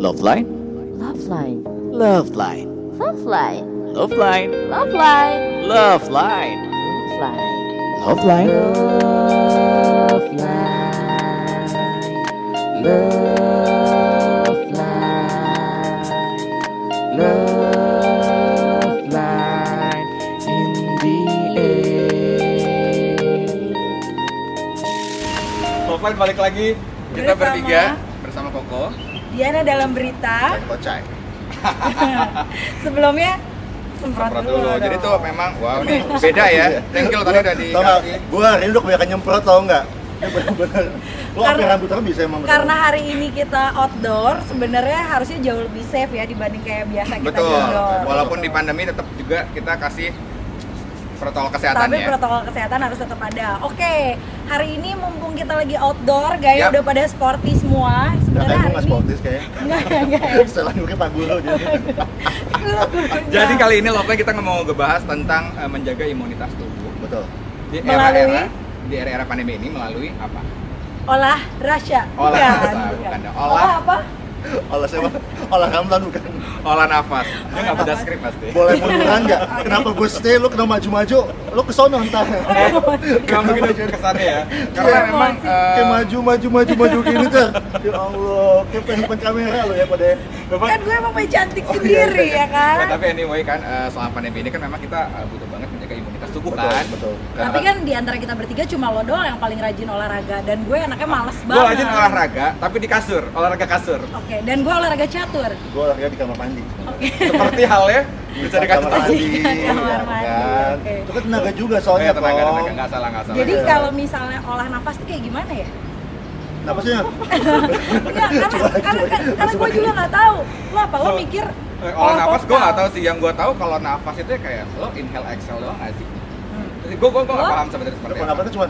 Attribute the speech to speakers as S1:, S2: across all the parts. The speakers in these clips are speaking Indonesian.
S1: Love Line,
S2: Love line.
S1: Love Line,
S2: Love line.
S1: Love Line,
S2: Love line.
S1: Love Line,
S2: Love line.
S1: Love Line.
S2: Love line. Love line. Love line in the air.
S3: Offline balik lagi kita bertiga
S4: Diana dalam berita
S3: dan Kocai.
S4: sebelumnya semprot,
S3: Semprot
S4: dulu,
S3: dulu. Jadi tuh memang wow nih beda ya. Thank you tadi udah di
S5: Tau nggak? Gue hari ini udah kebanyakan nyemprot tau nggak? Bener-bener. Lo
S4: Karena-
S5: rambut bisa emang. bener.
S4: karena hari ini kita outdoor sebenarnya harusnya jauh lebih safe ya dibanding kayak biasa kita
S3: Betul.
S4: indoor
S3: Walaupun di pandemi tetap juga kita kasih protokol kesehatan
S4: tapi
S3: ya.
S4: protokol kesehatan harus tetap ada oke hari ini mumpung kita lagi outdoor gaya
S3: Yap.
S4: udah pada sporty semua sebenarnya hari ini
S5: sportis kayaknya.
S4: enggak enggak
S5: Pak Guru dia.
S3: Jadi kali ini Line kita mau ngebahas tentang eh, menjaga imunitas tubuh
S5: Betul.
S3: di
S4: Melalui?
S3: era-era di era-era pandemi ini melalui apa?
S4: olah rasa
S3: Olah
S4: bukan,
S3: rasa,
S4: bukan.
S3: bukan
S4: olah,
S3: Olah-
S4: apa
S5: Olah siapa? Olah Ramlan bukan.
S3: Olah nafas. Dia nggak baca skrip pasti.
S5: Boleh munduran nggak? Kenapa gue stay? Lo kenapa maju-maju? Lo ke sono entar.
S3: Eh, Nggak begitu kesannya ya. Karena
S4: Iya,
S3: memang eh,
S5: Kayak maju maju maju maju gini tuh. Ya Allah, kayak pengen kamera lo ya pada.
S3: memang
S4: kan gue mau main cantik
S5: Oh, iya,
S4: sendiri
S5: iya.
S4: ya kan
S3: Nah, tapi anyway kan eh, selama pandemi ini kan memang kita eh, butuh banget menjaga tubuh
S5: Betul,
S3: kan.
S5: betul.
S4: Tapi kan di antara kita bertiga cuma lo doang yang paling rajin olahraga dan gue anaknya males
S3: gue
S4: banget.
S3: rajin olahraga tapi di kasur, olahraga kasur.
S4: Oke, dan gue olahraga catur.
S5: Gue olahraga di kamar mandi.
S3: Seperti halnya bisa dikasih
S5: kamar
S3: tahu.
S5: mandi.
S4: Kamar mandi,
S5: kan?
S4: oke.
S5: Itu kan tenaga juga
S3: Oh
S5: soalnya
S3: ya tenaga,
S5: Kong.
S3: tenaga, nggak salah, nggak salah.
S4: Jadi
S5: Iya.
S4: kalau misalnya olah nafas tuh kayak gimana ya?
S5: Kenapa sih?
S4: Enggak, karena, karena, karena gue juga nggak tahu. Lo apa? Lo mikir
S3: Eh, olah nafas gue nggak tahu sih. Yang gue tahu kalau nafas itu ya kayak lo inhale exhale doang nggak sih? Gue gue gue nggak paham sebenarnya seperti
S5: Kenapa
S3: apa.
S5: itu cuma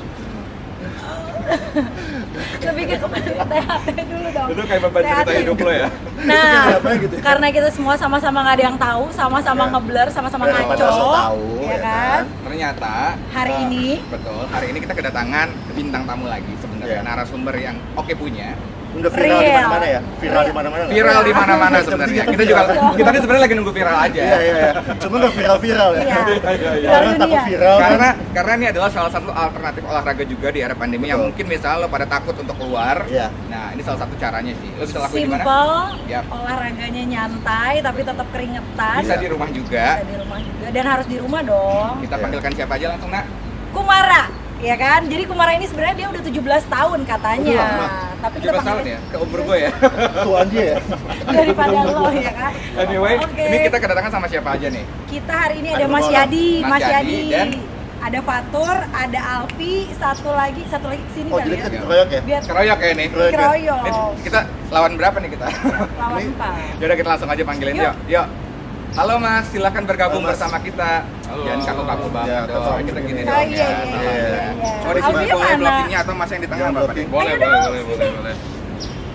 S4: Lebih ke kembali THT dulu dong.
S3: Itu kayak beban cerita hidup lo ya.
S4: Nah,
S5: gitu
S4: karena kita semua sama-sama nggak ada yang tahu, sama-sama
S5: Ya.
S4: ngeblur, sama-sama
S5: Ya,
S4: ngaco,
S5: tahu,
S4: ya
S5: ya
S4: kan?
S5: kan?
S3: Ternyata
S4: Hari
S3: eh,
S4: ini?
S3: betul. Hari ini kita kedatangan bintang tamu lagi sebenarnya
S5: Iya.
S3: narasumber yang oke punya.
S5: Udah viral di mana-mana ya? Viral di mana-mana.
S3: Viral di mana-mana sebenarnya. Kita juga kita ini sebenarnya lagi nunggu viral aja.
S5: Iya iya iya. Cuma nggak viral-viral ya.
S4: Iya.
S5: Karena
S4: Viral
S5: takut viral. kan.
S3: Karena karena ini adalah salah satu alternatif olahraga juga di era pandemi yang mungkin misalnya lo pada takut untuk keluar.
S5: Iya.
S3: Nah, ini salah satu caranya sih. Lo bisa lakuin di mana?
S4: Simple, olahraganya nyantai tapi tetap keringetan.
S3: Bisa di rumah juga.
S4: Bisa di rumah juga dan harus di rumah dong.
S3: Kita
S5: Iya.
S3: panggilkan siapa aja langsung, Nak?
S4: Kumara, ya kan? Jadi Kumara ini sebenarnya dia udah 17 tahun katanya.
S5: Udah.
S4: Tapi kita
S3: 17 tahun
S4: panggilnya
S3: ya, ke umur gue ya.
S5: Tuan dia ya.
S4: daripada lo ya kan.
S3: Anyway,
S4: Oke.
S3: ini kita kedatangan sama siapa aja nih?
S4: Kita hari ini ada
S5: Ada
S4: Mas? Yadi,
S3: Mas
S4: Mas
S3: Yadi
S4: Yadi,
S3: dan?
S4: ada Fatur, ada Alfi, satu lagi, satu lagi sini
S5: Oh
S4: kali
S5: jadi
S4: ya.
S5: kita dikeroyok ya?
S4: Biar
S3: Keroyok ya nih.
S5: Keroyok.
S4: keroyok.
S3: Ini kita lawan berapa nih kita?
S4: Lawan
S5: Ini-
S4: empat.
S3: Yaudah kita langsung aja panggilin
S4: Yuk.
S3: yuk. Yuk. Halo Mas, silakan bergabung
S5: Halo, Mas.
S3: bersama kita.
S6: Halo.
S3: Jangan kaku-kaku banget
S5: Ya,
S3: dong. Kita gini
S5: begini.
S3: dong
S4: Oh, iya,
S3: ya.
S4: iya,
S5: iya.
S3: ya. Oh di sini boleh blockingnya atau Mas yang di tengah
S5: blocking.
S6: Boleh, boleh, boleh, boleh, boleh.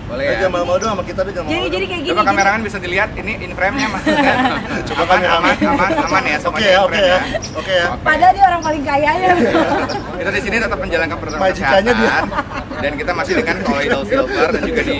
S3: Boleh
S5: Eh,
S3: ya.
S5: jangan malu-malu dong sama kita deh jangan
S4: Jadi jadi kayak gini.
S3: Coba bisa dilihat ini in frame-nya Mas.
S5: Coba
S3: aman, aman, aman, aman ya
S5: Oke
S3: semuanya
S5: ya,
S3: in
S5: oke
S3: frame
S5: ya. Oke ya.
S3: Oke.
S4: Padahal dia orang paling kaya ya.
S3: Kita di sini tetap menjalankan protokol kesehatan dan kita masih dengan Colloidal Silver dan juga di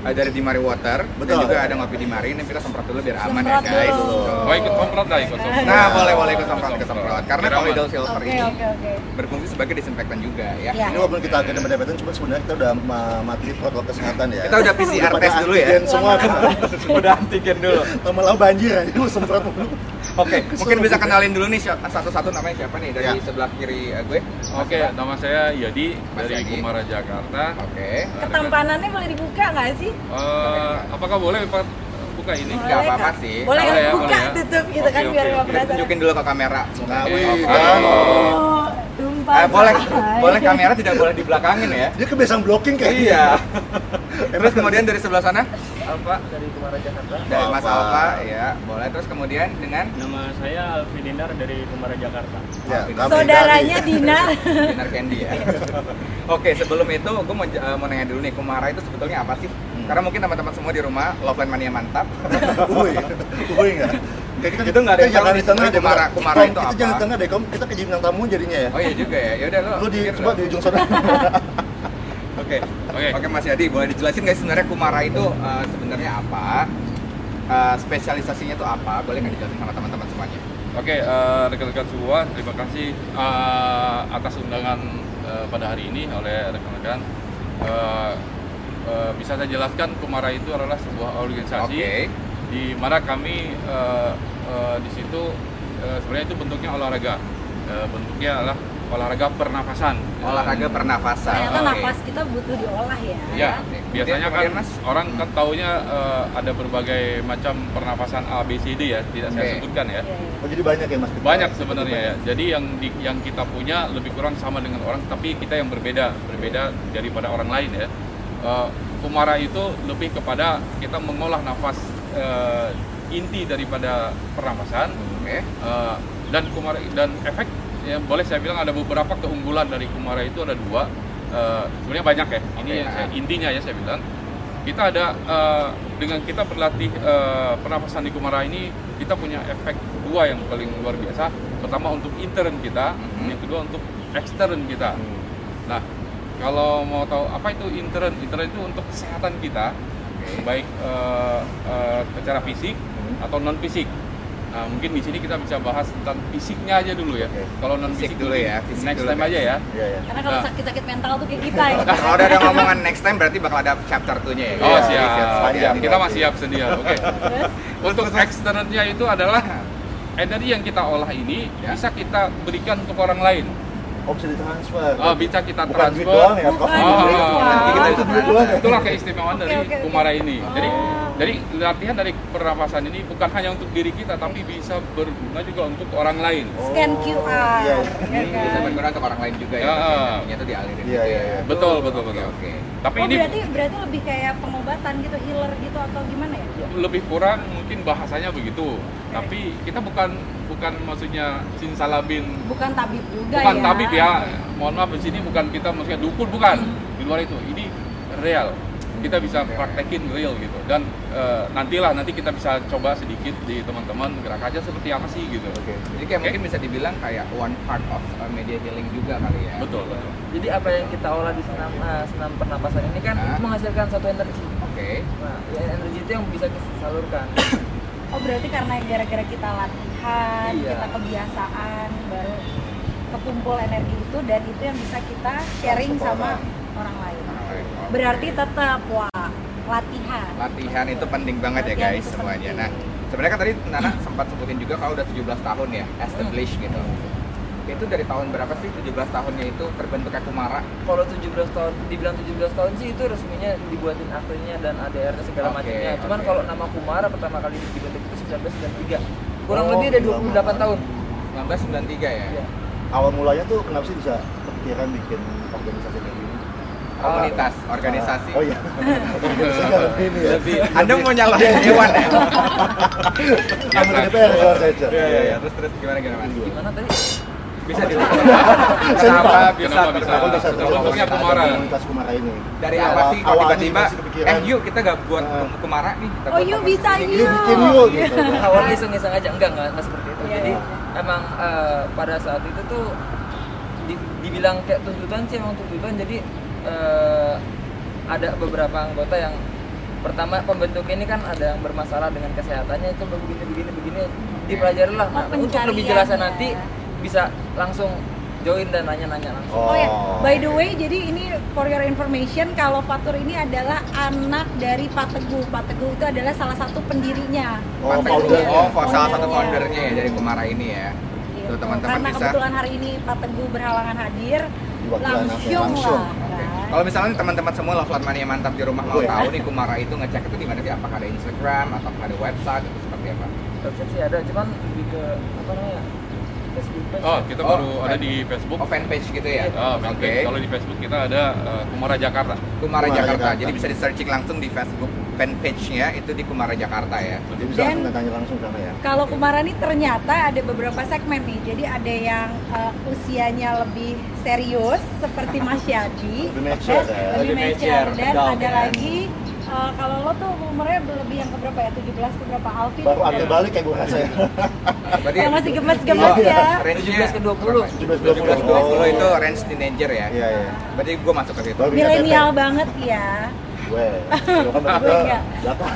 S3: eh, dari Dimari Water dan
S5: Betul.
S3: juga ada ngopi di Mari ini kita semprot dulu biar aman ya
S4: Semprot
S3: guys.
S4: dulu.
S6: Oh ikut komprot dah, ikut komprot.
S3: Nah, boleh boleh ikut semprot ikut semprot karena. Colloidal Silver
S4: Oke
S3: ini
S4: oke oke.
S3: berfungsi sebagai disinfektan juga ya.
S4: Ya.
S5: Ini walaupun kita agak dempet-dempetan, cuma sebenarnya kita udah ma- mati protokol kesehatan ya.
S3: Kita udah PCR test dulu ya.
S5: semua.
S3: Udah antigen dulu.
S5: Lama-lama banjir aja lu semprot mulu.
S3: Oke, mungkin bisa kenalin dulu nih satu-satu namanya siapa nih dari
S5: Ya.
S3: sebelah kiri eh, gue.
S6: Oke, nama saya Yadi
S3: Mas
S6: dari
S3: Yadi.
S6: Kumara Jakarta.
S3: Oke.
S6: Eh,
S4: Ketampanannya boleh dibuka nggak sih?
S6: Eh, apakah boleh Pak buka ini?
S3: Nggak
S4: Boleh,
S3: apa-apa
S4: Kak?
S3: sih.
S4: Boleh
S6: Boleh ya,
S4: buka
S6: boleh ya.
S4: tutup gitu
S6: Oke,
S4: kan
S6: oke,
S4: biar
S6: oke.
S4: nggak
S3: Kita
S4: berasa.
S3: tunjukin dulu ke kamera.
S6: Oke.
S5: kan.
S4: Oh.
S3: Eh, boleh boleh kamera tidak boleh di belakangin ya.
S5: Dia kebiasaan blocking kayak
S3: Iya. Terus kemudian dari sebelah sana Alfa
S7: dari Kumara Jakarta.
S3: dari Mas
S5: Alfa.
S3: Ya, boleh. Terus kemudian dengan
S7: Nama saya Alfi Dinar dari Kumara Jakarta.
S5: Ya,
S4: Saudaranya Dinar.
S3: Dinar Candy ya. Oke, sebelum itu gue mau, eh, mau nanya dulu nih, Kumara itu sebetulnya apa sih?
S5: Hmm.
S3: Karena mungkin teman-teman semua di rumah Love Line Mania mantap.
S5: Wih, wih enggak? Kayak kita
S3: Itu nggak ada yang
S5: kita jangan
S3: tahu
S5: di tengah deh,
S3: Kumara-
S5: Kom.
S3: Kumara itu
S5: Kita
S3: apa?
S5: jangan di tengah deh, Kom. Kita kayak bintang tamu jadinya ya.
S3: Oh iya juga ya. Ya udah lo.
S5: Lu di coba di ujung sana.
S3: Oke.
S6: Oke.
S3: Oke Mas Yadi, boleh dijelasin nggak sih sebenarnya Kumara itu eh, sebenarnya apa? Eh, spesialisasinya itu apa? Boleh nggak dijelasin sama teman-teman semuanya?
S6: Oke, eh, rekan-rekan semua, terima kasih eh, atas undangan eh, pada hari ini oleh rekan-rekan. Eh, eh, bisa saya jelaskan, Kumara itu adalah sebuah organisasi
S3: Oke.
S6: di mana kami eh, eh, di situ eh, sebenarnya itu bentuknya olahraga. Eh, bentuknya adalah olahraga pernafasan.
S3: Olahraga pernafasan.
S4: Ternyata
S3: Oke.
S4: nafas kita butuh diolah ya.
S6: Ya,
S3: Oke.
S6: biasanya kan
S3: Mas?
S6: orang kan taunya eh, ada berbagai macam pernafasan A, B, C, D ya, tidak saya
S3: Oke.
S6: sebutkan ya.
S4: Iya, iya.
S5: Oh jadi banyak ya mas?
S6: Banyak sebenarnya ya. Jadi yang di, yang kita punya lebih kurang sama dengan orang, tapi kita yang berbeda, berbeda daripada orang lain ya. Eh, Kumara itu lebih kepada kita mengolah nafas eh, inti daripada pernapasan.
S3: Oke.
S6: Eh, dan Kumara dan efek ya boleh saya bilang ada beberapa keunggulan dari Kumara itu ada dua. Eh, sebenarnya banyak ya. Ini yang saya- intinya ya saya bilang. Kita ada eh, dengan kita berlatih eh, pernapasan di Kumara ini kita punya efek dua yang paling luar biasa. Pertama untuk intern kita
S3: Mhm.
S6: yang kedua untuk ekstern kita. Nah kalau mau tahu apa itu intern intern itu untuk kesehatan kita baik eh, eh, secara fisik atau non fisik Nah, mungkin di sini kita bisa bahas tentang fisiknya aja dulu ya.
S5: Oke.
S6: Kalau non
S3: Fisik
S6: fisik
S3: dulu ya, fisik
S6: Next
S3: dulu,
S6: time
S3: guys.
S6: aja ya.
S5: Iya ya.
S4: Karena kalau
S6: Nah.
S4: sakit-sakit mental tuh kayak kita ya.
S3: Kalau udah ada ngomongan next time berarti bakal ada chapter 2-nya ya.
S6: Oh
S5: Iya,
S6: siap,
S5: iya,
S6: siap.
S5: iya.
S6: Kita masih siap sedia. Oke.
S4: Terus
S6: Untuk eksternnya itu adalah energi yang kita olah ini
S3: Ya.
S6: bisa kita berikan untuk orang lain.
S5: Oh bisa ditransfer.
S6: Oh, bisa kita
S5: Bukan
S6: transfer.
S5: duit doang ya?
S4: Bukan
S5: Oh,
S4: duit,
S6: oh,
S4: Wak.
S3: nanti kita
S5: itu duit doang ya?
S6: Itulah keistimewaan dari
S4: oke, oke.
S6: Kumara ini. Jadi
S4: Oh.
S6: jadi latihan dari pernapasan ini bukan hanya untuk diri kita tapi bisa berguna juga untuk orang lain.
S4: scan QR,
S5: iya.
S4: ya
S3: Bisa
S4: kan?
S3: berguna untuk orang lain juga ya.
S6: Ya.
S3: energinya tuh dialirin
S5: Iya, iya,
S3: ya.
S5: iya.
S6: Betul, betul,
S3: Oke,
S6: betul.
S3: Oke.
S6: Tapi
S4: Oh
S6: ini
S4: berarti berarti lebih kayak pengobatan gitu, healer gitu atau gimana ya?
S6: lebih kurang mungkin bahasanya begitu. Tapi kita bukan bukan maksudnya simsalabim
S4: Bukan tabib juga
S6: bukan
S4: ya?
S6: tabib ya. Mohon maaf di sini bukan kita maksudnya dukun bukan. Di luar itu. Ini real. Kita bisa praktekin real gitu. Dan eh, nantilah nanti kita bisa coba sedikit di teman-teman gerak aja seperti apa sih gitu.
S5: Oke.
S3: Jadi kayak
S6: Oke.
S3: mungkin bisa dibilang kayak one part of uh, media healing juga kali ya.
S6: Betul, betul.
S2: Jadi apa yang kita olah di senam eh, senam pernapasan ini kan itu menghasilkan satu energi.
S3: Oke.
S2: Nah, ya, energi itu yang bisa kita salurkan.
S4: Oh berarti karena gara-gara kita latihan,
S2: Iya.
S4: kita kebiasaan, baru kekumpul energi itu dan itu yang bisa kita sharing sama
S5: orang.
S4: orang lain. Berarti tetap wah latihan.
S3: latihan itu penting banget ya
S4: Latihan
S3: guys
S4: itu
S3: semuanya.
S4: penting.
S3: Nah, sebenarnya kan tadi Nana sempat sebutin juga kalau udah 17 tahun ya, established gitu. Itu dari tahun berapa sih 17 tahunnya itu terbentuknya Kumara?
S2: Kalau 17 tahun, dibilang 17 tahun sih itu resminya dibuatin aktenya dan ADR-nya segala
S3: Oke,
S2: macamnya. Cuman
S3: oke.
S2: kalau nama Kumara pertama kali dibentuk itu 1993. Kurang
S5: Oh,
S2: lebih ada
S5: lama
S2: 28 tahun.
S3: 1993 ya.
S2: Iya.
S5: Awal mulanya tuh kenapa sih bisa kepikiran bikin organisasi kayak gini?
S3: Komunitas, organisasi.
S5: Oh iya. Lebih ya.
S3: Lebih. Anda mau nyalahin hewan ya?
S5: Anggota DPR.
S3: Iya, iya, iya. Terus terus gimana gimana Mas?
S2: Gimana tadi?
S3: Bisa dilihat.
S5: Saya
S3: Kenapa bisa
S6: Kenapa bisa?
S5: Kenapa bisa
S6: Bentuknya
S5: terbentuk
S6: Kumara.
S5: komunitas Kumara ini?
S3: Dari
S5: Awal-
S3: apa sih kok
S5: awalnya
S3: tiba-tiba eh yuk kita gak buat. Kumara nih kita
S4: Oh yuk bisa.
S5: Yuk
S4: yuk.
S5: bikin yuk gitu.
S2: Awalnya iseng-iseng aja, enggak, enggak, enggak seperti itu.
S4: Iya,
S2: Jadi
S4: iya.
S2: emang eh, pada saat itu tuh di- dibilang kayak tuntutan sih emang tuntutan. Jadi eh, ada beberapa anggota yang pertama pembentuk ini kan ada yang bermasalah dengan kesehatannya itu begini begini begini dipelajari lah. Nah, untuk lebih jelasnya nanti bisa langsung join dan nanya-nanya langsung.
S4: Oh ya, by the way, jadi ini for your information, kalau Fatur ini adalah anak dari Pak Teguh. Pak Teguh itu adalah salah satu pendirinya.
S5: Oh,
S3: Pak Teguh.
S5: founder.
S3: Oh, salah satu
S4: Foundernya.
S3: foundernya ya dari Kumara ini ya.
S4: Gitu.
S3: Tuh teman-teman
S4: Karena
S3: bisa.
S4: kebetulan hari ini Pak Teguh berhalangan hadir, langsung,
S5: langsung.
S4: lah. Kan.
S3: Kalau misalnya teman-teman semua Love Light Mania mantap di rumah mau
S5: Iya.
S3: tahu nih Kumara itu ngecek itu di mana sih? Apakah ada Instagram atau ada website atau seperti apa?
S2: Website sih ada, cuman lebih ke apa namanya? Facebook page.
S6: Oh, kita
S3: Oh,
S6: baru ada
S3: fan-
S6: di Facebook.
S3: Oh fanpage gitu ya?
S6: Oh,
S3: Oke.
S6: fanpage. Kalau di Facebook kita ada eh, Kumara Jakarta.
S3: Kumara
S5: Kumara
S3: Jakarta.
S5: Jakarta.
S3: Jadi bisa di searching langsung di Facebook fanpage-nya itu di Kumara Jakarta ya.
S5: Jadi bisa
S4: Dan-
S5: langsung tanya langsung sana ya.
S4: Kalau Kumara ini ternyata ada beberapa segmen nih. Jadi ada yang uh, usianya lebih serius seperti Mas Yadi,
S5: Lebih mature,
S4: dan
S5: ya.
S4: lebih mature dan ada
S3: ya.
S4: lagi Eh, kalau lo tuh umurnya lebih yang keberapa ya? 17 ke berapa? Alvin?
S5: Baru akil balik kayak gue rasanya.
S3: Berarti
S4: Yang masih gemes-gemes
S3: Oh,
S4: ya.
S3: range-nya
S2: 17 ke 20.
S5: 17
S3: 17 20 itu range teenager ya.
S5: Iya, iya.
S3: Berarti gue masuk ke situ.
S4: Milenial banget ya.
S5: Gue. Lo kan
S4: Gue
S5: ke
S4: enggak.
S5: belakang.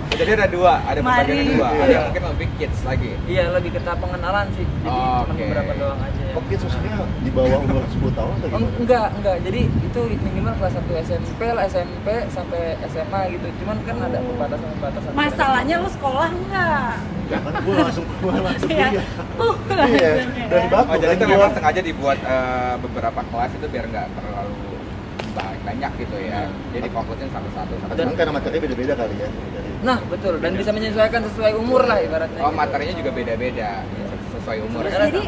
S3: Jadi ada dua, ada
S4: Mari.
S3: pembagian dua. Ada
S5: Iya.
S3: yang mungkin lebih kids lagi.
S2: Iya, lebih ke tahap pengenalan sih. Jadi
S3: Oh,
S2: cuma
S3: oke.
S2: beberapa doang aja. ya.
S5: Oke, maksudnya di bawah umur 10 tahun atau gimana?
S2: Enggak, enggak. Jadi itu minimal kelas 1 SMP lah, SMP sampai SMA gitu. Cuman kan ada pembatasan-pembatasan.
S4: Masalahnya lo sekolah enggak?
S5: Ya kan gue langsung gue langsung
S4: Iya.
S5: kuliah.
S4: Uh,
S5: Iya,
S4: langsung ya.
S5: dari batu
S3: Oh, jadi
S5: kan
S3: memang sengaja dibuat eh, beberapa kelas itu biar nggak terlalu banyak gitu ya. Jadi fokusin satu-satu. satu
S5: Cuman karena materinya beda-beda kali ya.
S2: Nah, betul. Dan bisa menyesuaikan sesuai umur lah ibaratnya.
S3: Oh,
S2: gitu.
S3: materinya juga beda-beda sesuai umur.
S4: Jadi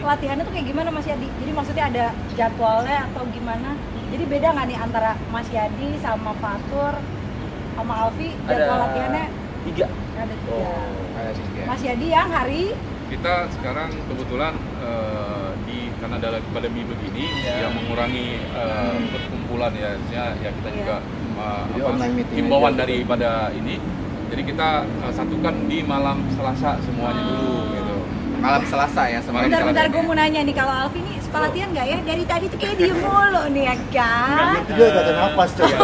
S4: latihannya tuh kayak gimana Mas Yadi? Jadi maksudnya ada jadwalnya atau gimana? Jadi beda nggak nih antara Mas Yadi sama Fatur sama Alfi jadwal latihannya
S2: tiga.
S4: ada tiga.
S5: Oh.
S3: Ada tiga.
S4: Mas Yadi yang hari
S6: kita sekarang kebetulan eh, di karena dalam pandemi begini
S2: Ya.
S6: yang mengurangi eh, perkumpulan ya ya, ya kita
S4: Iya.
S6: juga
S5: Jadi
S6: apa,
S5: online meeting
S6: himbauan daripada ini jadi kita eh, satukan di malam Selasa semuanya dulu gitu
S3: Malam Selasa ya, semalam
S4: Bentar, bentar gue mau nanya nih kalau Alfi nih suka latihan nggak ya? Dari tadi tuh kayak diem mulu nih ya kan?
S5: Dia kata nafas coy.
S7: Ya,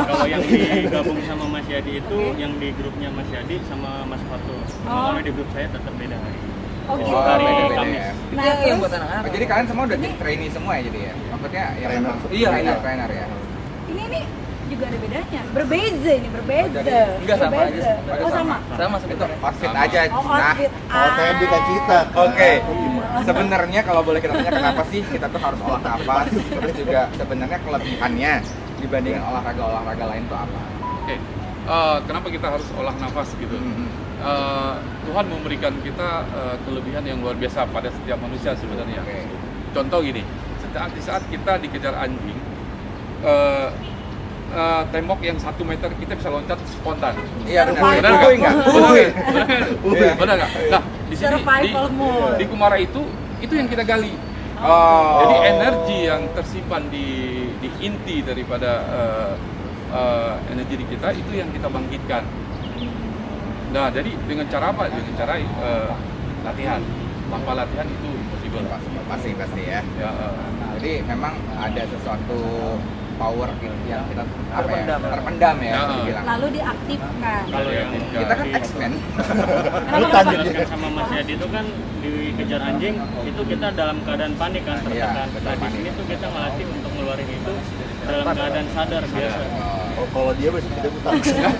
S7: kalau yang digabung sama Mas Yadi itu
S4: Oke.
S7: yang di grupnya Mas Yadi sama Mas. Cuma
S4: Oh.
S7: kalau di grup saya tetap beda hari.
S4: Oh
S7: Jadi
S4: gitu.
S3: Oh, beda-beda
S7: Kamis.
S3: ya.
S2: Itu
S4: Nah,
S2: yang
S4: terus
S2: buat anak-anak.
S3: Oh, jadi kalian semua udah jadi trainee semua ya jadi ya? Maksudnya yang
S5: Trainer.
S2: Iya,
S3: trainer,
S2: iya.
S3: trainer ya?
S4: ini nih juga ada bedanya. Berbeza ini, berbeza.
S3: Oh, jadi-
S2: Enggak sama aja sih.
S4: Oh sama.
S2: Sama
S3: Itu
S2: sebenarnya.
S3: outfit
S6: Sama.
S3: aja.
S4: Oh
S3: Nah,
S4: outfit.
S5: Oh, kan kita. kan.
S3: Oke,
S5: Gimana?
S3: sebenarnya kalau boleh kita tanya kenapa sih kita tuh harus olah nafas? Terus juga sebenarnya kelebihannya dibandingin olahraga-olahraga lain tuh apa?
S6: oke Eh, kenapa kita harus olah nafas gitu
S3: Mhm.
S6: Eh, Tuhan memberikan kita eh, kelebihan yang luar biasa pada setiap manusia sebenarnya
S3: Oke.
S6: contoh gini saat di saat kita dikejar anjing eh, eh, tembok yang satu meter kita bisa loncat spontan
S3: Iya benar.
S6: Benar nggak? Benar. Benar nggak? Nah, di sini di, di Kumara itu itu yang kita gali.
S3: Oh.
S6: Jadi energi yang tersimpan di di inti daripada eh, eh, energi di kita itu yang kita bangkitkan. Nah, jadi dengan cara apa? Dengan cara eh, latihan. Tanpa latihan itu impossible.
S3: Pasti pasti ya.
S6: Ya, eh,
S3: Jadi memang ada sesuatu power yang kita apa ya,
S2: Terpendam.
S3: terpendam ya,
S6: Ya.
S3: dibilang.
S4: Lalu diaktifkan.
S7: Kalau yang
S3: Kita kan
S7: di-
S3: X-Men.
S4: Kenapa,
S5: Lu
S4: kenapa?
S5: tanya dia.
S7: dijelaskan sama Mas Yadi itu kan dikejar anjing itu kita dalam keadaan panik kan tertekan.
S3: Iya, betul,
S7: nah di sini tuh kita ngelatih untuk ngeluarin itu dalam keadaan sadar biasa.
S5: Oh, kalau dia bisa tidak utang.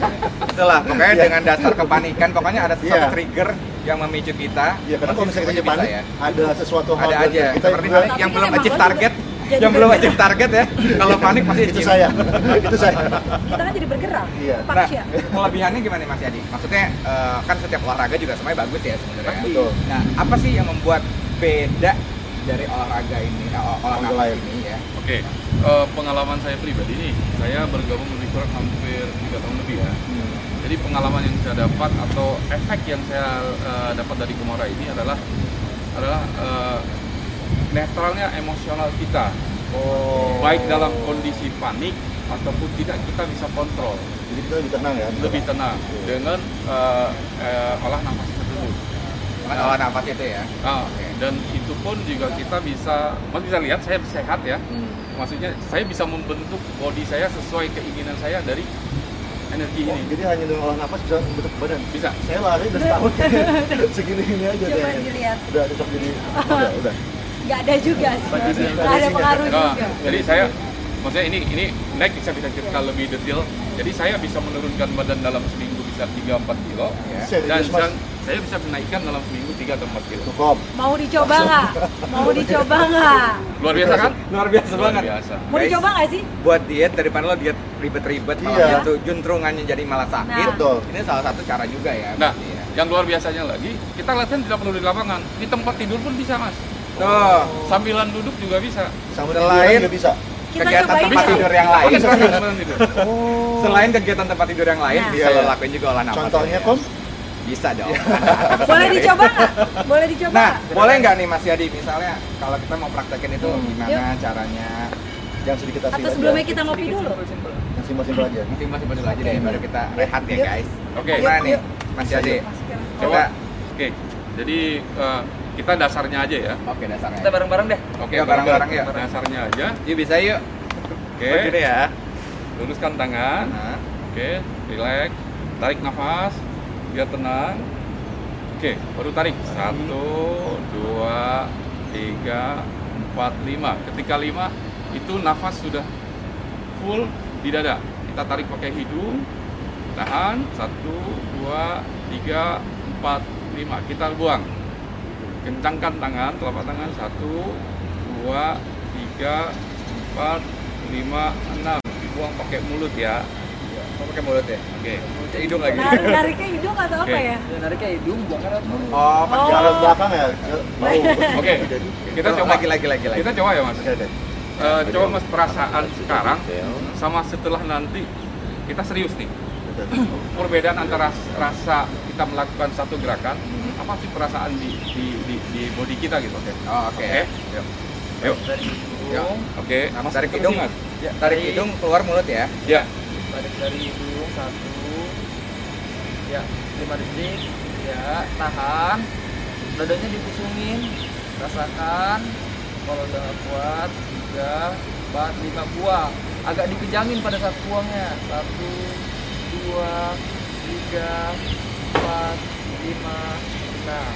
S3: Itulah, pokoknya dengan dasar kepanikan, pokoknya ada sesuatu
S5: Iya.
S3: trigger yang memicu kita.
S5: Iya, karena kalau misalnya kita panik,
S3: ya.
S5: ada sesuatu hal
S3: Ada
S5: yang
S3: aja,
S5: kita
S3: seperti yang
S4: Tapi
S3: belum achieve target,
S4: jadi
S3: yang belum achieve target ya. Kalau panik pasti
S5: itu saya. itu saya.
S4: Kita kan jadi bergerak.
S5: Iya.
S3: Nah, kelebihannya gimana nih Mas Yadi? Maksudnya eh, kan setiap olahraga juga semuanya bagus ya sebenarnya.
S5: Betul.
S3: Nah, apa sih yang membuat beda dari olahraga ini, eh, olah
S5: Olahraga
S3: nafas
S5: lain.
S3: ini ya?
S6: Oke, eh, pengalaman saya pribadi nih, saya bergabung lebih kurang hampir tiga tahun lebih ya. Jadi pengalaman yang saya dapat atau efek yang saya eh, dapat dari Kumara ini adalah adalah eh, netralnya emosional kita,
S5: Oh.
S6: baik dalam kondisi panik ataupun tidak kita bisa kontrol,
S5: Jadi kita lebih tenang ya.
S6: lebih tenang dengan eh, eh, olah nafas
S3: olah nafas itu ya.
S6: Ah, dan itu pun juga kita bisa, mas bisa lihat saya sehat ya. Maksudnya saya bisa membentuk body saya sesuai keinginan saya dari energi
S5: Oh,
S6: ini.
S5: jadi hanya dengan olah nafas bisa membentuk badan.
S6: Bisa.
S5: Saya lari udah setahun segini ini aja
S4: Coba
S5: kayaknya.
S4: dilihat.
S5: Udah cocok jadi udah udah.
S4: Nggak ada juga sih.
S5: Nggak ada.
S4: Nggak ada pengaruh
S6: Nah,
S4: juga.
S6: jadi saya maksudnya ini ini next bisa bisa cerita lebih detail. Jadi saya bisa menurunkan badan dalam seminggu bisa 3-4 kilo
S3: Ya.
S6: dan, dan saya bisa menaikkan dalam seminggu 3 atau 4 kilo.
S5: Cukup.
S4: Mau dicoba nggak? Mau dicoba nggak?
S6: Luar biasa kan?
S3: Luar biasa
S6: Luar
S3: banget.
S6: biasa.
S4: Mau dicoba nggak sih?
S3: Buat diet daripada lo diet ribet-ribet malah
S5: Iya.
S3: jatuh juntrungannya jadi malah sakit.
S4: Nah.
S5: Betul.
S3: Ini salah satu cara juga ya.
S6: Nah,
S3: ya.
S6: yang luar biasanya lagi, kita latihan tidak perlu di lapangan, di tempat tidur pun bisa mas.
S3: Tuh,
S6: Sambilan duduk juga bisa.
S3: Selain-
S5: tiduran juga bisa.
S3: Kegiatan tempat tidur yang lain.
S6: Tidur.
S3: Selain kegiatan tempat tidur yang lain,
S4: Nah.
S3: bisa lo lakuin juga olah nafas.
S5: Contohnya
S3: ya.
S5: kom?
S3: Bisa dong.
S4: Boleh dicoba nggak? Boleh dicoba
S3: Nah, boleh nggak nih Mas Yadi, misalnya kalau kita mau praktekin itu
S5: Hmm.
S3: gimana caranya?
S5: Yang sedikit
S4: Atau
S5: asli
S4: sebelumnya
S5: aja.
S4: kita ngopi dulu?
S5: Yang simpel-simpel aja.
S3: Simpel-simpel dulu aja deh, baru kita rehat ya guys.
S6: Oke.
S3: Gimana nih, Mas Yadi?
S6: Coba. Oke. Jadi eh, kita dasarnya aja ya.
S3: Oke, dasarnya.
S2: Kita bareng-bareng deh.
S6: Oke,
S3: bareng-bareng ya.
S6: Dasarnya aja.
S3: Yuk bisa yuk.
S6: Oke.
S3: Begini ya.
S6: Luruskan tangan. Oke, relax. Tarik nafas biar tenang. Oke, baru tarik. Satu, dua, tiga, empat, lima. Ketika lima, itu nafas sudah full di dada. Kita tarik pakai hidung. Tahan. Satu, dua, tiga, empat, lima. Kita buang. Kencangkan tangan, telapak tangan. Satu, dua, tiga, empat, lima, enam. Dibuang pakai mulut ya.
S3: Mau pakai mulut ya?
S6: Oke.
S3: Pakai hidung lagi.
S4: Nar- nariknya hidung atau apa
S6: Oke.
S4: ya?
S2: Ya, nariknya hidung, apa?
S3: Oh, pakai
S4: Oh.
S5: Jalan belakang ya.
S6: Oke, kita coba
S3: lagi lagi lagi lagi.
S6: Kita coba ya mas.
S5: Oke, oke.
S6: Eh, coba mas perasaan sekarang sama setelah nanti kita serius nih. Perbedaan antara rasa kita melakukan satu gerakan, apa sih perasaan di di di, di body kita gitu? Oke.
S3: Oh, oke.
S6: Oke. Yuk. Yuk.
S2: Dari
S3: Ya.
S6: Oke.
S3: Mas, tarik hidung, Mas. Ya, tarik hidung keluar mulut ya.
S6: Ya.
S2: Tarik dari hidung satu, ya lima detik, ya tahan, dadanya dipusungin, rasakan, kalau udah kuat, tiga, empat, lima. Buang, agak dikejangin pada saat buangnya, satu, dua, tiga, empat, lima, enam.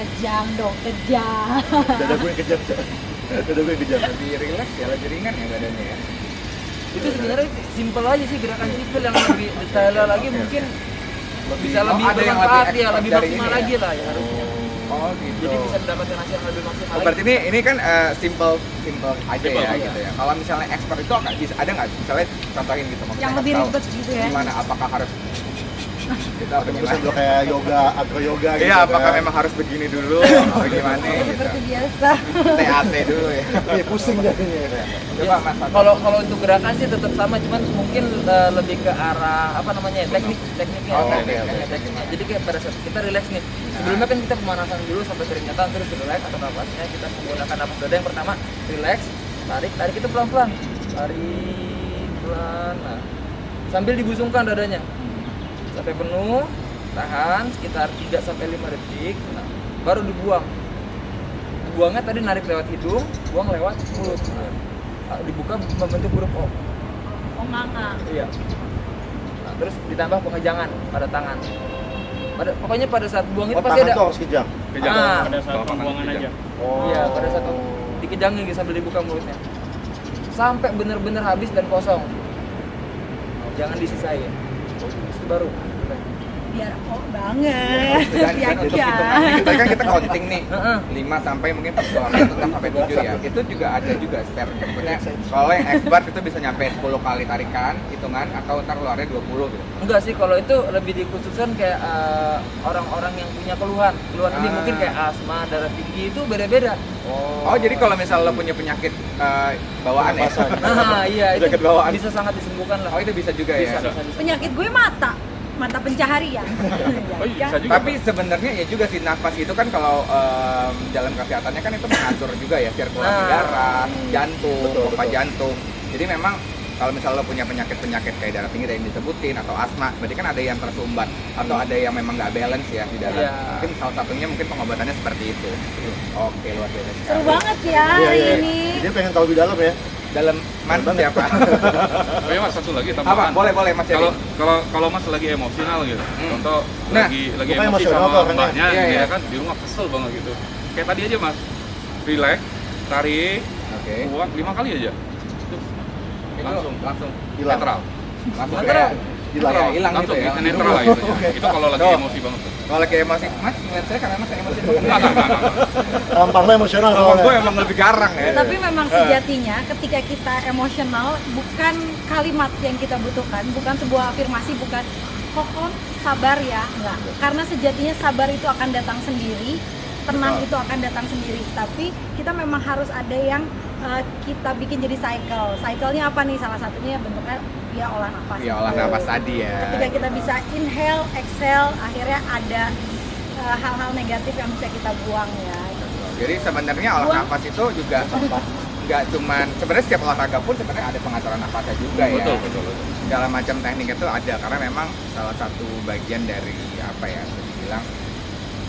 S4: Kejam dong, kejam.
S5: Dada gue kejam. Gue kejam.
S3: Lebih relax ya, lebih ringan ya badannya ya.
S2: Itu sebenarnya simple aja sih gerakan simple yang lebih detail lagi mungkin bisa
S3: Oh,
S2: lebih
S3: ada yang
S2: bermanfaat
S3: lebih
S2: ya, lebih maksimal
S3: ya?
S2: lagi lah ya harusnya.
S3: Oh, gitu.
S2: Jadi bisa mendapatkan hasil yang lebih maksimal
S3: Oh, berarti ini ini kan eh, simple simple aja
S6: Simple,
S3: ya
S6: iya.
S3: gitu ya. Kalau misalnya expert itu nggak bisa ada nggak misalnya contohin gitu maksudnya
S4: Yang lebih ribet gitu ya.
S3: Gimana apakah harus kita
S5: Terus dulu kayak yoga, agro yoga gitu.
S3: Iya, apakah
S5: kan.
S3: memang harus begini dulu atau gimana gitu.
S4: Seperti biasa.
S3: TAT dulu ya.
S5: Iya, pusing jadinya.
S3: Coba Mas Fatul.
S2: Kalau kalau untuk gerakan sih tetap sama, cuman mungkin eh, lebih ke arah apa namanya ya, teknik tekniknya,
S3: Oh,
S2: teknik-
S3: oke.
S2: tekniknya. Jadi kayak pada saat kita relax nih, sebelumnya kan kita pemanasan dulu sampai keringatan terus relax atau napasnya kita menggunakan napas dada yang pertama relax, tarik, tarik itu pelan pelan, tarik pelan, nah sambil dibusungkan dadanya sampai penuh, tahan sekitar 3 sampai 5 detik, nah, baru dibuang. Buangnya tadi narik lewat hidung, buang lewat mulut. Nah, dibuka membentuk huruf O.
S4: Oh nganga.
S2: Iya. Nah, terus ditambah pengejangan pada tangan. Pada, pokoknya pada saat buang itu
S5: Oh,
S2: pasti ada.
S5: harus kejam.
S6: Kejam.
S2: Ah.
S7: pada saat pembuangan aja
S5: Oh.
S2: Iya, pada saat dikejangin gitu sambil dibuka mulutnya. Sampai bener-bener habis dan kosong. Jangan disisain. Baru.
S4: Biar oh banget.
S3: Untuk
S4: Yakin.
S3: hitungannya kita kan kita counting nih
S2: Heeh.
S3: 5 sampai mungkin pas keluarnya atau sampai 7 ya itu juga ada juga spare maksudnya kalau yang expert itu bisa nyampe 10 kali tarikan hitungan atau ntar keluarnya 20 gitu
S2: Enggak sih, kalau itu lebih dikhususkan kayak eh, orang-orang yang punya keluhan. Keluhan ini
S3: Ah.
S2: mungkin kayak asma, darah tinggi itu beda-beda.
S3: oh jadi kalau misalnya lo punya penyakit eh, bawaan ya
S2: Nah, iya itu
S3: Penyakit bawaan.
S2: bisa sangat disembuhkan lah.
S3: oh itu bisa juga
S2: bisa,
S3: ya
S2: bisa, bisa.
S4: Penyakit gue mata. Mata pencaharian.
S6: Oh, iya,
S3: tapi sebenarnya ya juga sih nafas itu kan kalau em, dalam kesehatannya kan itu mengatur juga ya sirkulasi
S2: Nah.
S3: darah, jantung,
S5: Betul,
S3: pompa
S5: betul.
S3: jantung. Jadi memang kalau misalnya lo punya penyakit-penyakit kayak darah tinggi tadi yang disebutin atau asma, berarti kan ada yang tersumbat atau ada yang memang nggak balance ya di dalam.
S2: Iya.
S3: Mungkin salah satunya mungkin pengobatannya seperti itu. Oke luar biasa.
S4: Seru banget ya
S5: Iya,
S4: hari
S5: iya.
S4: ini.
S5: Dia pengen tahu lebih dalam ya.
S3: Dalam man siapa?
S6: Oh iya mas satu lagi
S3: Apa?
S6: tambahan.
S3: Boleh boleh Mas.
S6: Kalau kalau kalau mas lagi emosional gitu,
S3: Hmm.
S6: contoh
S3: Nah,
S6: lagi lagi emosi
S5: emosional
S6: sama mbaknya,
S3: Iya,
S6: gitu
S3: iya.
S6: ya kan di rumah kesel banget gitu. Kayak tadi aja mas, relax, tarik,
S3: Oke.
S6: buang lima kali aja, Itu langsung
S3: langsung
S5: Hilang.
S6: netral,
S3: langsung
S2: Netral.
S5: Hilang.
S3: Hilang
S6: langsung
S3: gitu ya.
S6: netral lah itu. Itu kalau lagi emosi banget.
S3: Kalau lagi emosi, Mas ngeliat saya karena Mas emosi.
S6: Enggak, enggak, enggak, enggak.
S5: Tampang lo emosional
S3: Kalau gue emang lebih garang ya.
S4: Tapi memang sejatinya ketika kita emosional bukan kalimat yang kita butuhkan, bukan sebuah afirmasi, bukan kokon sabar ya, enggak. Karena sejatinya sabar itu akan datang sendiri, tenang itu akan datang sendiri. Tapi kita memang harus ada yang uh, kita bikin jadi cycle. Cycle-nya apa nih? Salah satunya bentuknya via olah nafas.
S3: Ya olah nafas tadi ya.
S4: Ketika kita bisa inhale, exhale, akhirnya ada uh, hal-hal negatif yang bisa kita buang ya.
S3: Jadi sebenarnya olah
S4: Buang.
S3: nafas itu juga nggak cuman sebenarnya setiap olahraga pun sebenarnya ada pengacara nafasnya juga ya.
S6: betul betul betul
S3: Segala macam teknik itu ada karena memang salah satu bagian dari apa ya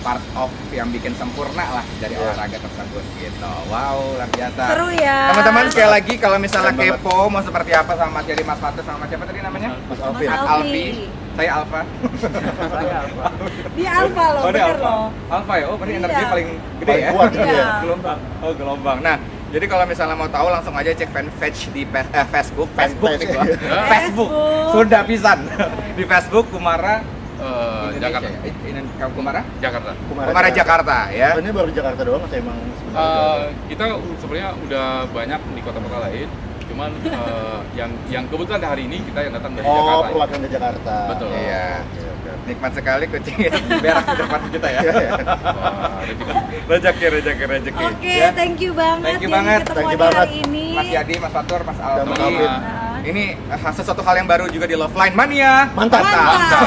S3: part of yang bikin sempurna lah dari
S5: Iya.
S3: olahraga tersebut gitu. Wow, luar biasa.
S4: Seru ya.
S3: Teman-teman sekali lagi kalau misalnya
S5: Keren banget.
S3: kepo mau seperti apa sama Mas Jadi Mas Fatu sama Mas siapa tadi namanya?
S5: Mas Alvin.
S3: Mas
S4: Alfi.
S3: Alfi. Saya Alfa.
S2: Saya apa?
S4: Dia alfa loh,
S3: Oh,
S4: bener
S3: Alfa.
S4: loh.
S3: Alfa ya. Oh, berarti
S4: Iya.
S3: energi paling gede
S5: Paling
S3: ya.
S5: kuat
S4: Iya.
S5: dia.
S3: gelombang. Oh, gelombang. Nah, jadi kalau misalnya mau tahu langsung aja cek fanpage di eh, Facebook, Facebook.
S4: Facebook.
S3: Facebook. Sudah pisan. di Facebook Kumara
S6: Eh,
S3: Indonesia
S6: Jakarta
S3: ya? Eh, Kamu Kumara?
S6: Jakarta
S3: Kumara Jakarta ya.
S5: Ini baru Jakarta doang atau emang sebenarnya
S6: Eh,
S5: udah-
S6: kita sebenarnya udah banyak di kota-kota lain cuman eh, yang yang kebetulan hari ini kita yang datang dari
S5: Oh,
S6: Jakarta
S5: perwakilan dari Jakarta.
S6: Betul.
S3: Iya.
S5: Oke.
S3: Nikmat sekali kucing berak di depan kita ya.
S6: Wah, rezeki.
S3: Rezeki, rezeki, rezeki.
S4: Oke,
S3: Ya.
S4: thank you banget.
S3: Thank you banget.
S5: Thank you
S4: hari
S5: banget.
S4: ini.
S3: Mas Yadi, Mas Fatur, Mas Alfi. Ini eh, sesuatu hal yang baru juga di Love Line Mania.
S5: Mantap.
S4: Mantap.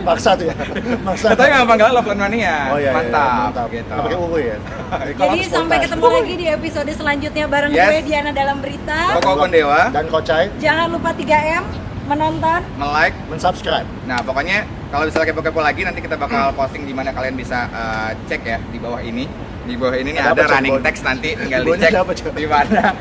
S5: Maksa tuh ya. Maksa.
S3: Katanya nggak panggil Love Line Mania.
S5: Oh iya, iya,
S3: mantap.
S5: mantap.
S3: Gitu.
S5: Pakai ya.
S4: Jadi sampai ketemu lagi di episode selanjutnya bareng
S3: Yes.
S4: gue Diana dalam berita.
S3: Koko Kondewa,
S5: Dan Kocai
S4: Jangan lupa 3M menonton.
S3: melike.
S5: mensubscribe.
S3: Nah, pokoknya kalau misalnya kepo-kepo lagi nanti kita bakal posting di mana kalian bisa eh, cek ya di bawah ini. Di bawah ini nih
S5: Ada Cok?
S3: running text nanti tinggal dicek di mana.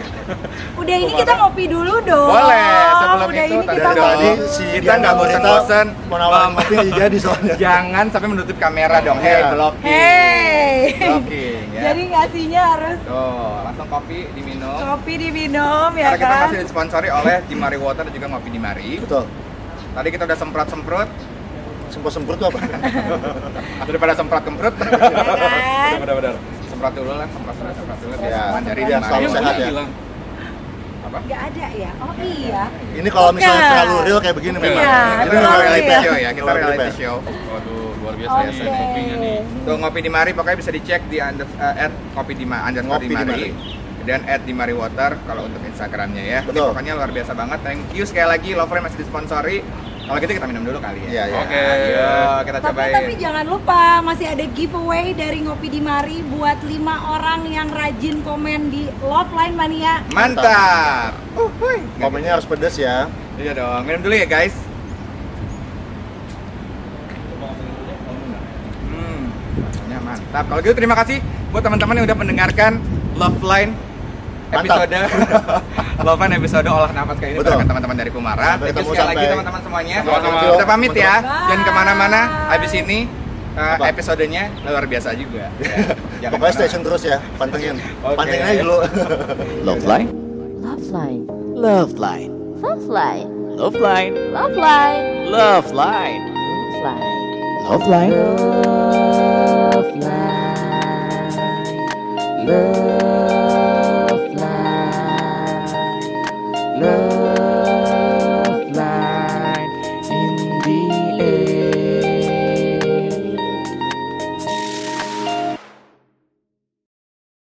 S4: Udah ini kita ngopi dulu dong.
S3: Boleh, sebelum
S4: Udah
S3: itu
S4: ini
S3: tadi
S4: kita.
S5: Tadi si
S3: Kita nggak bosan-bosan
S5: mau nawarin kopi jadi soalnya.
S3: Jangan sampai menutup kamera dong. Hey,
S5: Iya.
S3: blocking.
S4: Hey.
S3: Blocking ya.
S4: Jadi ngasihnya harus
S3: Tuh, langsung kopi diminum.
S4: kopi diminum ya
S3: Karena kita
S4: kan.
S3: masih disponsori oleh Dimari Water dan juga Ngopi Dimari.
S5: Betul.
S3: Tadi kita udah semprot-semprot,
S5: Sempur-sempur tuh apa?
S3: daripada semprot-kemprot.
S4: kan?
S3: Benar-benar. Semprot dulu lah, semprot dulu, semprot dulu. biar
S5: Ya,
S3: dari Dimari.
S5: selalu
S6: Iya,
S5: sehat ya.
S6: bilang.
S3: Apa?
S4: Gak ada ya? Oh iya.
S5: Ini kalau misalnya
S4: Bukan.
S5: terlalu real kayak begini memang.
S4: Iya,
S3: Kita
S4: terlalu
S3: reality
S4: ya.
S3: show ya, kita reality show.
S6: waduh luar biasa ya saya kopinya nih
S3: Tuh ngopi di Mari pokoknya bisa dicek di under, eh, at kopi di Ma- underscore
S5: Ngopi
S3: di Mari dan at di Mari Water kalau untuk Instagramnya ya. Ini
S5: Betul.
S3: pokoknya luar biasa banget. Thank you sekali lagi. Love masih disponsori. Kalau gitu kita minum dulu kali ya.
S5: Iya, iya.
S6: Oke.
S3: Ayo kita
S4: Tapi
S3: cobain.
S4: tapi jangan lupa masih ada giveaway dari Ngopi di Mari buat lima orang yang rajin komen di Love Line Mania.
S3: Mantap. Uh, hui.
S5: Komennya harus pedes ya.
S3: Iya dong. Minum dulu ya guys. Hmm, rasanya mantap. Kalau gitu terima kasih buat teman-teman yang udah mendengarkan Love Line. Episode Love Line episode olah nafas kali ini
S5: Betul.
S3: bareng teman-teman dari Kumara.
S5: Sampai
S3: Thank you
S5: ketemu
S3: sekali lagi
S5: sampai-
S3: teman-teman semuanya.
S6: Sama-sama.
S3: Kita pamit ya.
S4: Bye.
S3: Jangan ke mana-mana. Habis ini uh,
S5: Apa?
S3: episodenya luar biasa juga. Ya, jangan
S5: Pokoknya station terus ya, pantengin.
S3: Oke.
S5: Pantengin aja dulu.
S1: Love line.
S8: Love line.
S1: Love line.
S8: Love line.
S1: Love line.
S8: Love line.
S1: Love line.
S8: Love line.
S1: Love line.
S8: Love line. Love love.